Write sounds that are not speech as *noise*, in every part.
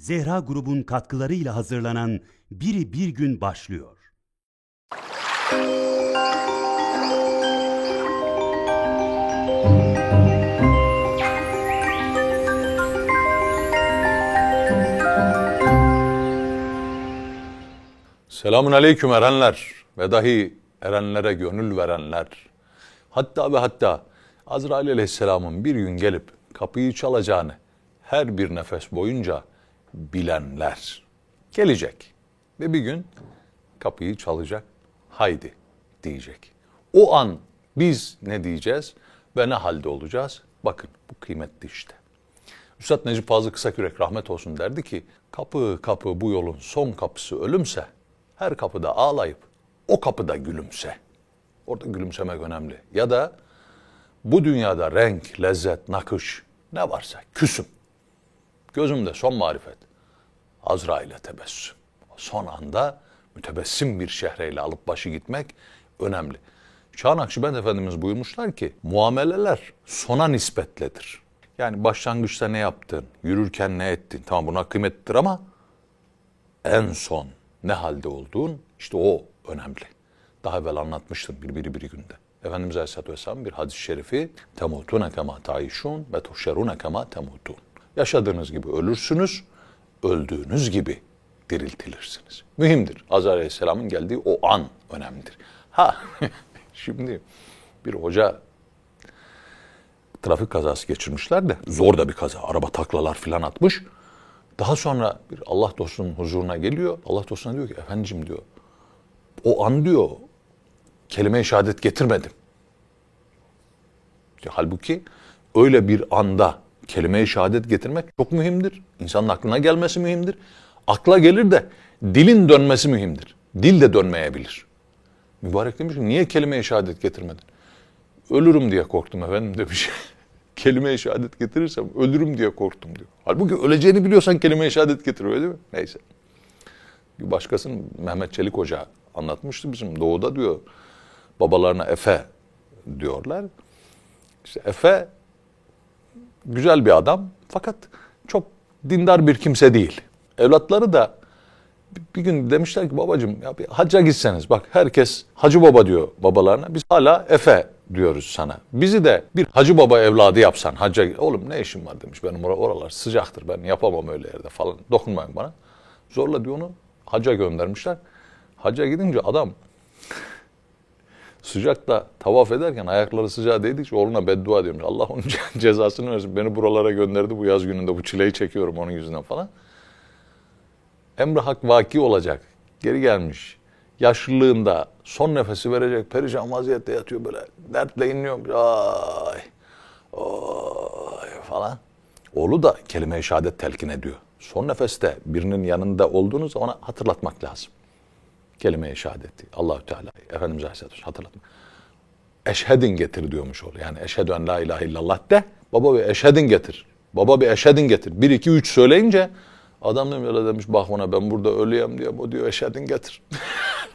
Zehra grubun katkılarıyla hazırlanan Biri Bir Gün başlıyor. Selamun aleyküm erenler ve dahi erenlere gönül verenler. Hatta ve hatta Azrail aleyhisselamın bir gün gelip kapıyı çalacağını her bir nefes boyunca bilenler. Gelecek ve bir gün kapıyı çalacak. Haydi diyecek. O an biz ne diyeceğiz ve ne halde olacağız? Bakın bu kıymetli işte. Üstad Necip Fazıl Kısakürek rahmet olsun derdi ki kapı kapı bu yolun son kapısı ölümse her kapıda ağlayıp o kapıda gülümse. Orada gülümsemek önemli. Ya da bu dünyada renk, lezzet, nakış ne varsa küsüm. Gözümde son marifet. Azrail'e tebessüm. Son anda mütebessim bir şehreyle alıp başı gitmek önemli. Şah Nakşibend Efendimiz buyurmuşlar ki muameleler sona nispetledir. Yani başlangıçta ne yaptın, yürürken ne ettin tamam buna kıymetlidir ama en son ne halde olduğun işte o önemli. Daha evvel anlatmıştım bir biri bir günde. Efendimiz Aleyhisselatü Vesselam bir hadis-i şerifi temutune kema taişun ve tuhşerune kema temutun. Yaşadığınız gibi ölürsünüz, öldüğünüz gibi diriltilirsiniz. Mühimdir. Azar Aleyhisselam'ın geldiği o an önemlidir. Ha *laughs* şimdi bir hoca trafik kazası geçirmişler de zor da bir kaza. Araba taklalar filan atmış. Daha sonra bir Allah dostunun huzuruna geliyor. Allah dostuna diyor ki efendicim diyor o an diyor kelime-i şehadet getirmedim. Halbuki öyle bir anda kelime-i şehadet getirmek çok mühimdir. İnsanın aklına gelmesi mühimdir. Akla gelir de dilin dönmesi mühimdir. Dil de dönmeyebilir. Mübarek demiş ki niye kelime-i şehadet getirmedin? Ölürüm diye korktum efendim demiş. *laughs* kelime-i şehadet getirirsem ölürüm diye korktum diyor. Halbuki öleceğini biliyorsan kelime-i şehadet getiriyor değil mi? Neyse. Bir başkasının Mehmet Çelik Hoca anlatmıştı bizim doğuda diyor. Babalarına Efe diyorlar. İşte Efe güzel bir adam fakat çok dindar bir kimse değil. Evlatları da bir gün demişler ki babacığım ya bir hacca gitseniz bak herkes hacı baba diyor babalarına. Biz hala Efe diyoruz sana. Bizi de bir hacı baba evladı yapsan hacca oğlum ne işim var demiş benim or oralar sıcaktır ben yapamam öyle yerde falan dokunmayın bana. Zorla diyor onu hacca göndermişler. Hacca gidince adam sıcakta tavaf ederken ayakları sıcağa değdikçe oğluna beddua diyormuş. Allah onun *laughs* cezasını versin. Beni buralara gönderdi bu yaz gününde bu çileyi çekiyorum onun yüzünden falan. Emre hak vaki olacak. Geri gelmiş. Yaşlılığında son nefesi verecek perişan vaziyette yatıyor böyle. Dertle inliyor. Ay, ay falan. Oğlu da kelime-i şehadet telkin ediyor. Son nefeste birinin yanında olduğunuz ona hatırlatmak lazım. Kelime-i şehadeti. Allahü Teala Efendimiz Aleyhisselatü Vesselam hatırlatmak. Eşhedin getir diyormuş oğlu. Yani eşhedü en la ilahe illallah de. Baba bir eşhedin getir. Baba bir eşhedin getir. Bir, iki, üç söyleyince adam demiş öyle demiş bak ona ben burada ölüyem diyor. O diyor eşhedin getir.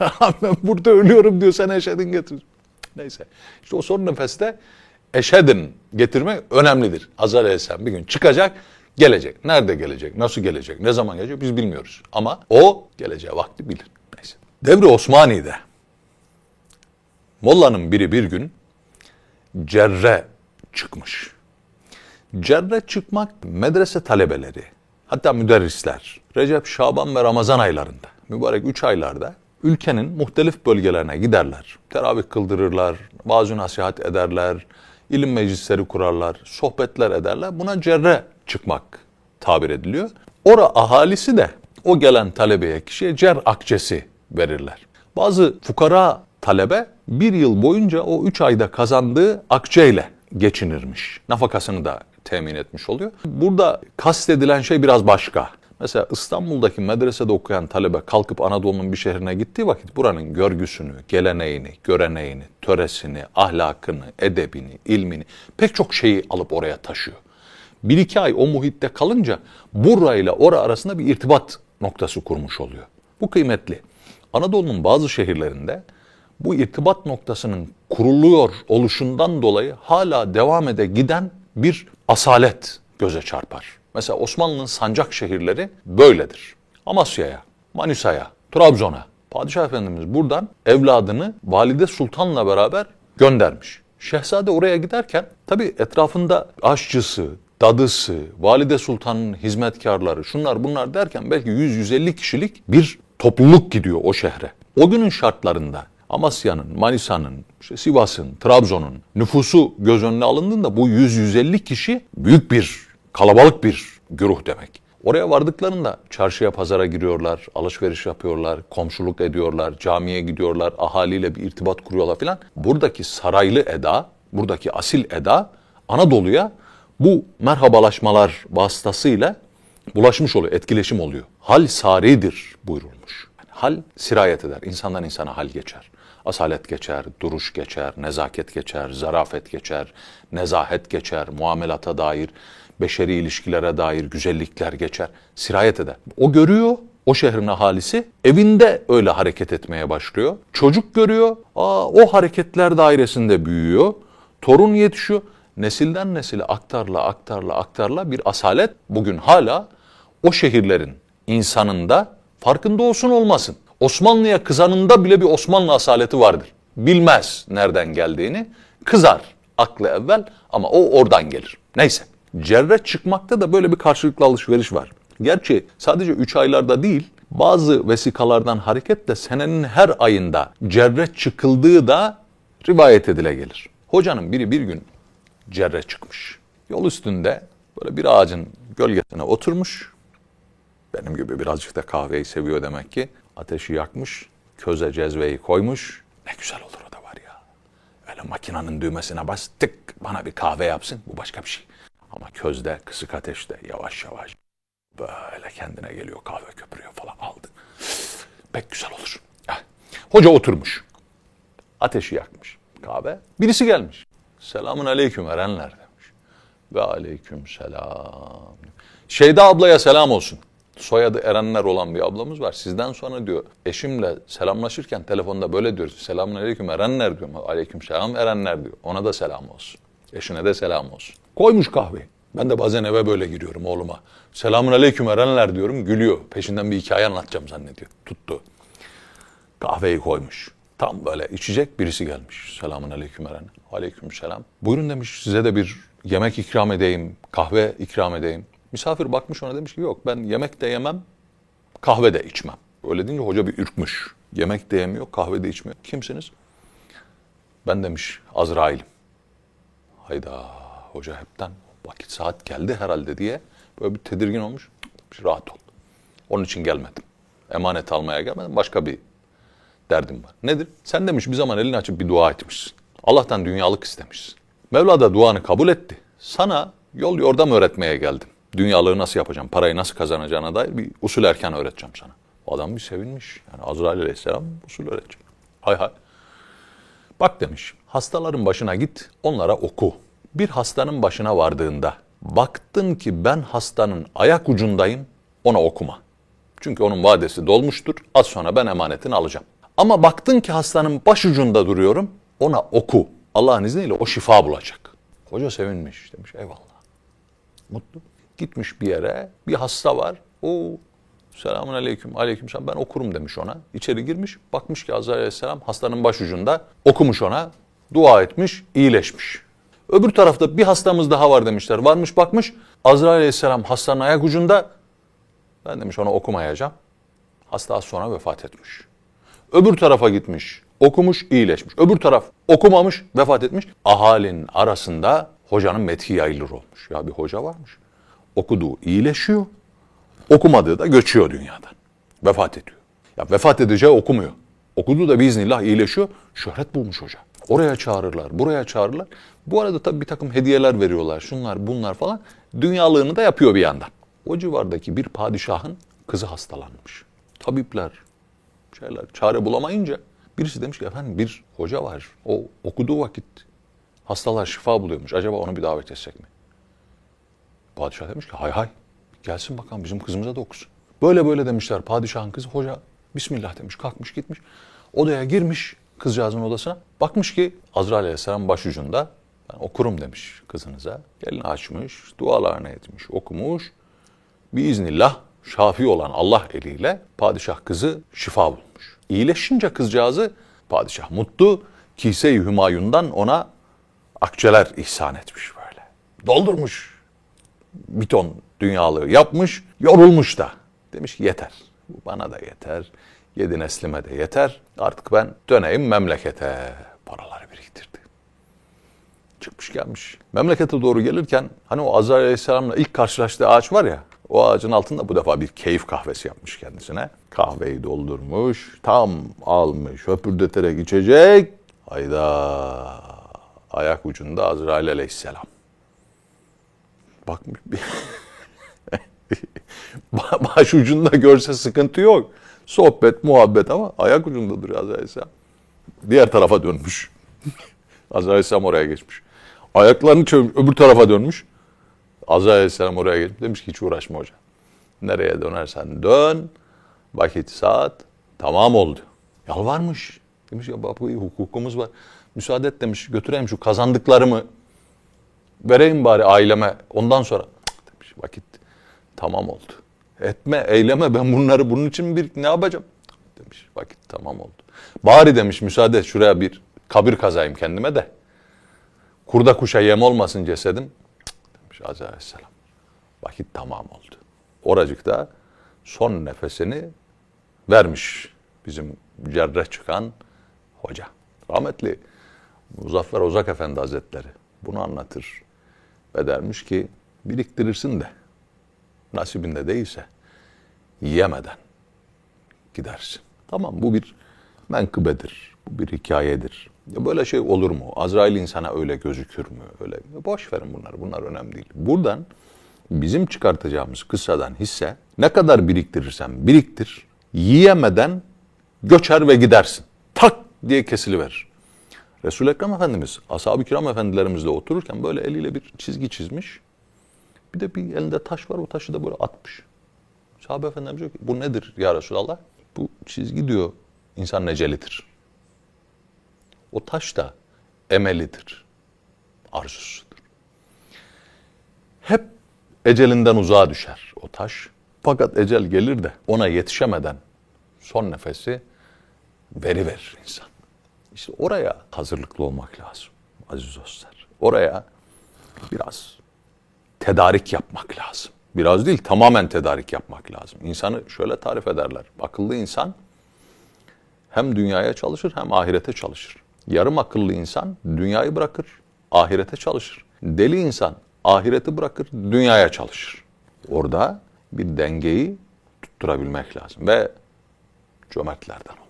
*laughs* ben burada ölüyorum diyor sen eşhedin getir. Neyse. İşte o son nefeste eşhedin getirmek önemlidir. Azar Aleyhisselam bir gün çıkacak gelecek. Nerede gelecek? Nasıl gelecek? Ne zaman gelecek? Biz bilmiyoruz. Ama o geleceği vakti bilir. Devri Osmani'de Molla'nın biri bir gün cerre çıkmış. Cerre çıkmak medrese talebeleri, hatta müderrisler, Recep, Şaban ve Ramazan aylarında, mübarek üç aylarda ülkenin muhtelif bölgelerine giderler. Teravih kıldırırlar, bazı nasihat ederler, ilim meclisleri kurarlar, sohbetler ederler. Buna cerre çıkmak tabir ediliyor. Ora ahalisi de o gelen talebeye kişiye cer akçesi verirler. Bazı fukara talebe bir yıl boyunca o üç ayda kazandığı akçeyle geçinirmiş. Nafakasını da temin etmiş oluyor. Burada kastedilen şey biraz başka. Mesela İstanbul'daki medresede okuyan talebe kalkıp Anadolu'nun bir şehrine gittiği vakit buranın görgüsünü, geleneğini, göreneğini, töresini, ahlakını, edebini, ilmini pek çok şeyi alıp oraya taşıyor. Bir iki ay o muhitte kalınca burayla ora arasında bir irtibat noktası kurmuş oluyor. Bu kıymetli. Anadolu'nun bazı şehirlerinde bu irtibat noktasının kuruluyor oluşundan dolayı hala devam ede giden bir asalet göze çarpar. Mesela Osmanlı'nın sancak şehirleri böyledir. Amasya'ya, Manisa'ya, Trabzon'a. Padişah Efendimiz buradan evladını Valide Sultan'la beraber göndermiş. Şehzade oraya giderken tabii etrafında aşçısı, dadısı, Valide Sultan'ın hizmetkarları, şunlar bunlar derken belki 100-150 kişilik bir topluluk gidiyor o şehre. O günün şartlarında Amasya'nın, Manisa'nın, işte Sivas'ın, Trabzon'un nüfusu göz önüne alındığında bu 100-150 kişi büyük bir, kalabalık bir güruh demek. Oraya vardıklarında çarşıya pazara giriyorlar, alışveriş yapıyorlar, komşuluk ediyorlar, camiye gidiyorlar, ahaliyle bir irtibat kuruyorlar filan. Buradaki saraylı eda, buradaki asil eda Anadolu'ya bu merhabalaşmalar vasıtasıyla bulaşmış oluyor, etkileşim oluyor. Hal saridir buyurulmuş. Yani hal sirayet eder, insandan insana hal geçer. Asalet geçer, duruş geçer, nezaket geçer, zarafet geçer, nezahet geçer, muamelata dair, beşeri ilişkilere dair güzellikler geçer, sirayet eder. O görüyor, o şehrin ahalisi evinde öyle hareket etmeye başlıyor. Çocuk görüyor, aa, o hareketler dairesinde büyüyor. Torun yetişiyor. Nesilden nesile aktarla aktarla aktarla bir asalet bugün hala o şehirlerin insanında farkında olsun olmasın. Osmanlı'ya kızanında bile bir Osmanlı asaleti vardır. Bilmez nereden geldiğini. Kızar aklı evvel ama o oradan gelir. Neyse. Cerre çıkmakta da böyle bir karşılıklı alışveriş var. Gerçi sadece 3 aylarda değil bazı vesikalardan hareketle senenin her ayında cerre çıkıldığı da rivayet edile gelir. Hocanın biri bir gün cerre çıkmış. Yol üstünde böyle bir ağacın gölgesine oturmuş. Benim gibi birazcık da kahveyi seviyor demek ki. Ateşi yakmış, köze cezveyi koymuş. Ne güzel olur o da var ya. Öyle makinenin düğmesine bas, tık bana bir kahve yapsın. Bu başka bir şey. Ama közde, kısık ateşte yavaş yavaş böyle kendine geliyor kahve köpürüyor falan aldı. Pek güzel olur. Heh. Hoca oturmuş. Ateşi yakmış kahve. Birisi gelmiş. Selamun aleyküm erenler demiş. Ve aleyküm selam. Şeyda ablaya selam olsun. Soyadı Erenler olan bir ablamız var. Sizden sonra diyor eşimle selamlaşırken telefonda böyle diyoruz. Selamun aleyküm Erenler diyor. Aleyküm selam Erenler diyor. Ona da selam olsun. Eşine de selam olsun. Koymuş kahveyi. Ben de bazen eve böyle giriyorum oğluma. Selamun aleyküm Erenler diyorum. Gülüyor. Peşinden bir hikaye anlatacağım zannediyor. Tuttu. Kahveyi koymuş. Tam böyle içecek birisi gelmiş. Selamun aleyküm Eren. Aleyküm selam. Buyurun demiş size de bir yemek ikram edeyim, kahve ikram edeyim. Misafir bakmış ona demiş ki yok ben yemek de yemem, kahve de içmem. Öyle deyince hoca bir ürkmüş. Yemek de yemiyor, kahve de içmiyor. Kimsiniz? Ben demiş Azrail'im. Hayda hoca hepten vakit saat geldi herhalde diye böyle bir tedirgin olmuş. Demiş, rahat ol. Onun için gelmedim. Emanet almaya gelmedim. Başka bir derdim var. Nedir? Sen demiş bir zaman elini açıp bir dua etmişsin. Allah'tan dünyalık istemişsin. Mevla da duanı kabul etti. Sana yol yordam öğretmeye geldim. Dünyalığı nasıl yapacağım, parayı nasıl kazanacağına dair bir usul erken öğreteceğim sana. O adam bir sevinmiş. Yani Azrail aleyhisselam usul öğretecek. Hay hay. Bak demiş, hastaların başına git, onlara oku. Bir hastanın başına vardığında baktın ki ben hastanın ayak ucundayım, ona okuma. Çünkü onun vadesi dolmuştur, az sonra ben emanetini alacağım. Ama baktın ki hastanın baş ucunda duruyorum, ona oku. Allah'ın izniyle o şifa bulacak. Hoca sevinmiş demiş eyvallah. Mutlu. Gitmiş bir yere bir hasta var. O selamun aleyküm aleyküm selam ben okurum demiş ona. İçeri girmiş bakmış ki Azrail aleyhisselam hastanın baş ucunda okumuş ona. Dua etmiş iyileşmiş. Öbür tarafta bir hastamız daha var demişler. Varmış bakmış Azrail aleyhisselam hastanın ayak ucunda. Ben demiş ona okumayacağım. Hasta az sonra vefat etmiş. Öbür tarafa gitmiş, okumuş, iyileşmiş. Öbür taraf okumamış, vefat etmiş. Ahalinin arasında hocanın methi yayılır olmuş. Ya bir hoca varmış. Okuduğu iyileşiyor, okumadığı da göçüyor dünyadan. Vefat ediyor. Ya vefat edeceği okumuyor. Okuduğu da biiznillah iyileşiyor. Şöhret bulmuş hoca. Oraya çağırırlar, buraya çağırırlar. Bu arada tabii bir takım hediyeler veriyorlar. Şunlar bunlar falan. Dünyalığını da yapıyor bir yandan. O civardaki bir padişahın kızı hastalanmış. Tabipler, şeyler çare bulamayınca birisi demiş ki efendim bir hoca var. O okuduğu vakit hastalar şifa buluyormuş. Acaba onu bir davet etsek mi? Padişah demiş ki hay hay gelsin bakalım bizim kızımıza da okusun. Böyle böyle demişler padişahın kızı hoca bismillah demiş kalkmış gitmiş. Odaya girmiş kızcağızın odasına. Bakmış ki Azrail aleyhisselam başucunda ben okurum demiş kızınıza. Elini açmış, dualarını etmiş, okumuş. biiznillah şafi olan Allah eliyle padişah kızı şifa bulmuş. İyileşince kızcağızı padişah mutlu Kise-i Hümayun'dan ona akçeler ihsan etmiş böyle. Doldurmuş bir ton dünyalığı yapmış, yorulmuş da. Demiş ki yeter. Bu bana da yeter. Yedi neslime de yeter. Artık ben döneyim memlekete. Paraları biriktirdi. Çıkmış gelmiş. Memlekete doğru gelirken hani o Azrail Aleyhisselam'la ilk karşılaştığı ağaç var ya. O ağacın altında bu defa bir keyif kahvesi yapmış kendisine. Kahveyi doldurmuş. Tam almış. Höpürdeterek içecek. Hayda. Ayak ucunda Azrail Aleyhisselam. Bir *laughs* baş ucunda görse sıkıntı yok. Sohbet, muhabbet ama ayak ucunda duruyor Azrail Aleyhisselam. Diğer tarafa dönmüş. *laughs* Azrail Aleyhisselam oraya geçmiş. Ayaklarını çevirmiş, öbür tarafa dönmüş. Azrail Aleyhisselam oraya geçmiş. Demiş ki hiç uğraşma hocam. Nereye dönersen dön. Vakit saat tamam oldu. Yalvarmış. Demiş ya baba hukukumuz var. Müsaade et demiş götüreyim şu kazandıklarımı vereyim bari aileme. Ondan sonra demiş vakit tamam oldu. Etme, eyleme ben bunları bunun için bir ne yapacağım? Demiş vakit tamam oldu. Bari demiş müsaade şuraya bir kabir kazayım kendime de. Kurda kuşa yem olmasın cesedim. Demiş Aleyhisselam. Vakit tamam oldu. Oracıkta son nefesini vermiş bizim cerrah çıkan hoca. Rahmetli Muzaffer Ozak Efendi Hazretleri bunu anlatır. Ve dermiş ki biriktirirsin de nasibinde değilse yemeden gidersin. Tamam bu bir menkıbedir, bu bir hikayedir. Ya böyle şey olur mu? Azrail insana öyle gözükür mü? Öyle boş verin bunları. Bunlar önemli değil. Buradan bizim çıkartacağımız kıssadan hisse ne kadar biriktirirsen biriktir, yiyemeden göçer ve gidersin. Tak diye kesiliverir. Resul-i Ekrem Efendimiz ashab-ı kiram efendilerimizle otururken böyle eliyle bir çizgi çizmiş. Bir de bir elinde taş var o taşı da böyle atmış. Sahabe efendimiz diyor ki bu nedir ya Resulallah? Bu çizgi diyor insan necelidir. O taş da emelidir. Arzusudur. Hep ecelinden uzağa düşer o taş. Fakat ecel gelir de ona yetişemeden son nefesi veri verir insan. İşte oraya hazırlıklı olmak lazım aziz dostlar. Oraya biraz tedarik yapmak lazım. Biraz değil tamamen tedarik yapmak lazım. İnsanı şöyle tarif ederler. Akıllı insan hem dünyaya çalışır hem ahirete çalışır. Yarım akıllı insan dünyayı bırakır, ahirete çalışır. Deli insan ahireti bırakır, dünyaya çalışır. Orada bir dengeyi tutturabilmek lazım ve cömertlerden.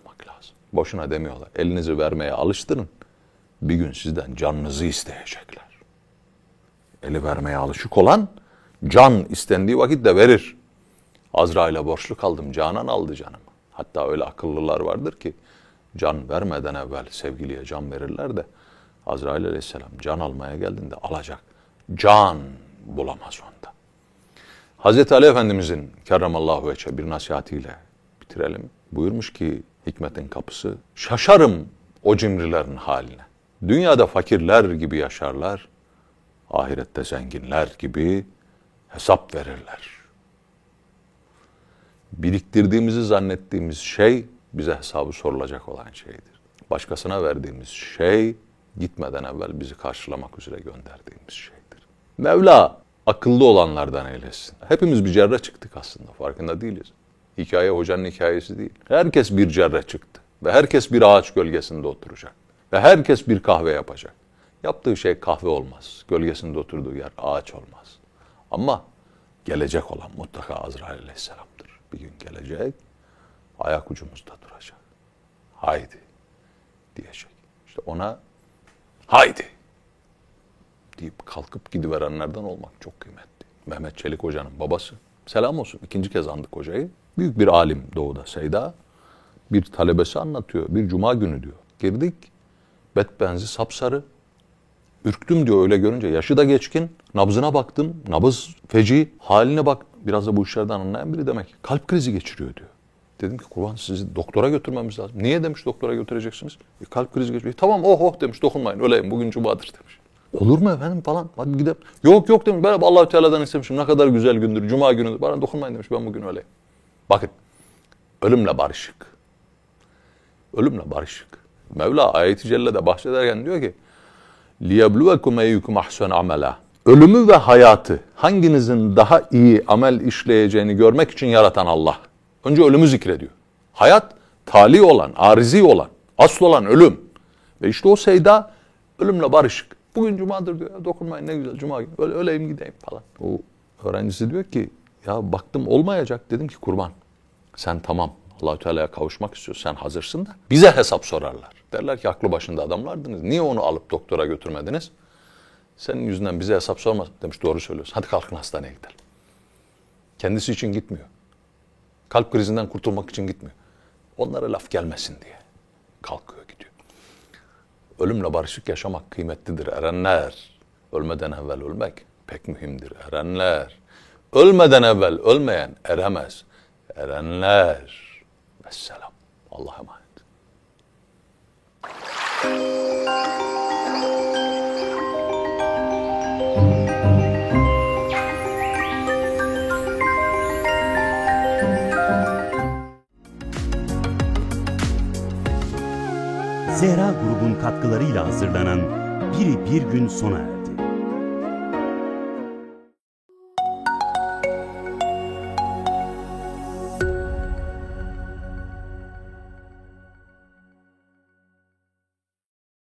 Boşuna demiyorlar. Elinizi vermeye alıştırın. Bir gün sizden canınızı isteyecekler. Eli vermeye alışık olan can istendiği vakit de verir. Azrail'e borçlu kaldım, canan aldı canımı. Hatta öyle akıllılar vardır ki can vermeden evvel sevgiliye can verirler de Azrail aleyhisselam can almaya geldiğinde alacak. Can bulamaz onda. Hazreti Ali Efendimizin kerramallahu veçhe bir nasihatiyle bitirelim. Buyurmuş ki hikmetin kapısı şaşarım o cimrilerin haline. Dünyada fakirler gibi yaşarlar, ahirette zenginler gibi hesap verirler. Biriktirdiğimizi zannettiğimiz şey bize hesabı sorulacak olan şeydir. Başkasına verdiğimiz şey gitmeden evvel bizi karşılamak üzere gönderdiğimiz şeydir. Mevla akıllı olanlardan eylesin. Hepimiz bir cerre çıktık aslında farkında değiliz. Hikaye hocanın hikayesi değil. Herkes bir cerre çıktı ve herkes bir ağaç gölgesinde oturacak ve herkes bir kahve yapacak. Yaptığı şey kahve olmaz. Gölgesinde oturduğu yer ağaç olmaz. Ama gelecek olan mutlaka Azrail Aleyhisselam'dır. Bir gün gelecek, ayak ucumuzda duracak. Haydi diyecek. İşte ona haydi deyip kalkıp gidiverenlerden olmak çok kıymetli. Mehmet Çelik Hoca'nın babası. Selam olsun. ikinci kez andık hocayı. Büyük bir alim doğuda Seyda. Bir talebesi anlatıyor. Bir cuma günü diyor. Girdik. Bet benzi sapsarı. Ürktüm diyor öyle görünce. Yaşı da geçkin. Nabzına baktım. Nabız feci. Haline bak. Biraz da bu işlerden anlayan biri demek. Kalp krizi geçiriyor diyor. Dedim ki kurban sizi doktora götürmemiz lazım. Niye demiş doktora götüreceksiniz? E, kalp krizi geçiriyor. Tamam oh oh demiş dokunmayın öleyim bugün cumadır demiş. Olur mu efendim falan. Hadi gidelim. Yok yok demiş. Ben Allah Teala'dan istemişim. Ne kadar güzel gündür. Cuma günüdür. Bana dokunmayın demiş. Ben bugün öyleyim. Bakın. Ölümle barışık. Ölümle barışık. Mevla ayeti cellede bahsederken diyor ki لِيَبْلُوَكُمْ اَيُّكُمْ اَحْسَنَ عَمَلًا Ölümü ve hayatı hanginizin daha iyi amel işleyeceğini görmek için yaratan Allah. Önce ölümü zikrediyor. Hayat tali olan, arizi olan, asıl olan ölüm. Ve işte o seyda ölümle barışık. Bugün cumadır diyor. Dokunmayın ne güzel cuma günü. Öyle öleyim gideyim falan. O öğrencisi diyor ki ya baktım olmayacak. Dedim ki kurban sen tamam Allahü Teala'ya kavuşmak istiyorsun. Sen hazırsın da bize hesap sorarlar. Derler ki aklı başında adamlardınız. Niye onu alıp doktora götürmediniz? Senin yüzünden bize hesap sormaz. Demiş doğru söylüyorsun. Hadi kalkın hastaneye gidelim. Kendisi için gitmiyor. Kalp krizinden kurtulmak için gitmiyor. Onlara laf gelmesin diye. Kalkıyor gidiyor. Ölümle barışık yaşamak kıymetlidir erenler. Ölmeden evvel ölmek pek mühimdir erenler. Ölmeden evvel ölmeyen eremez. Erenler. Vesselam. Allah'a emanet. Zehra grubun katkılarıyla hazırlanan Biri Bir Gün sona erdi.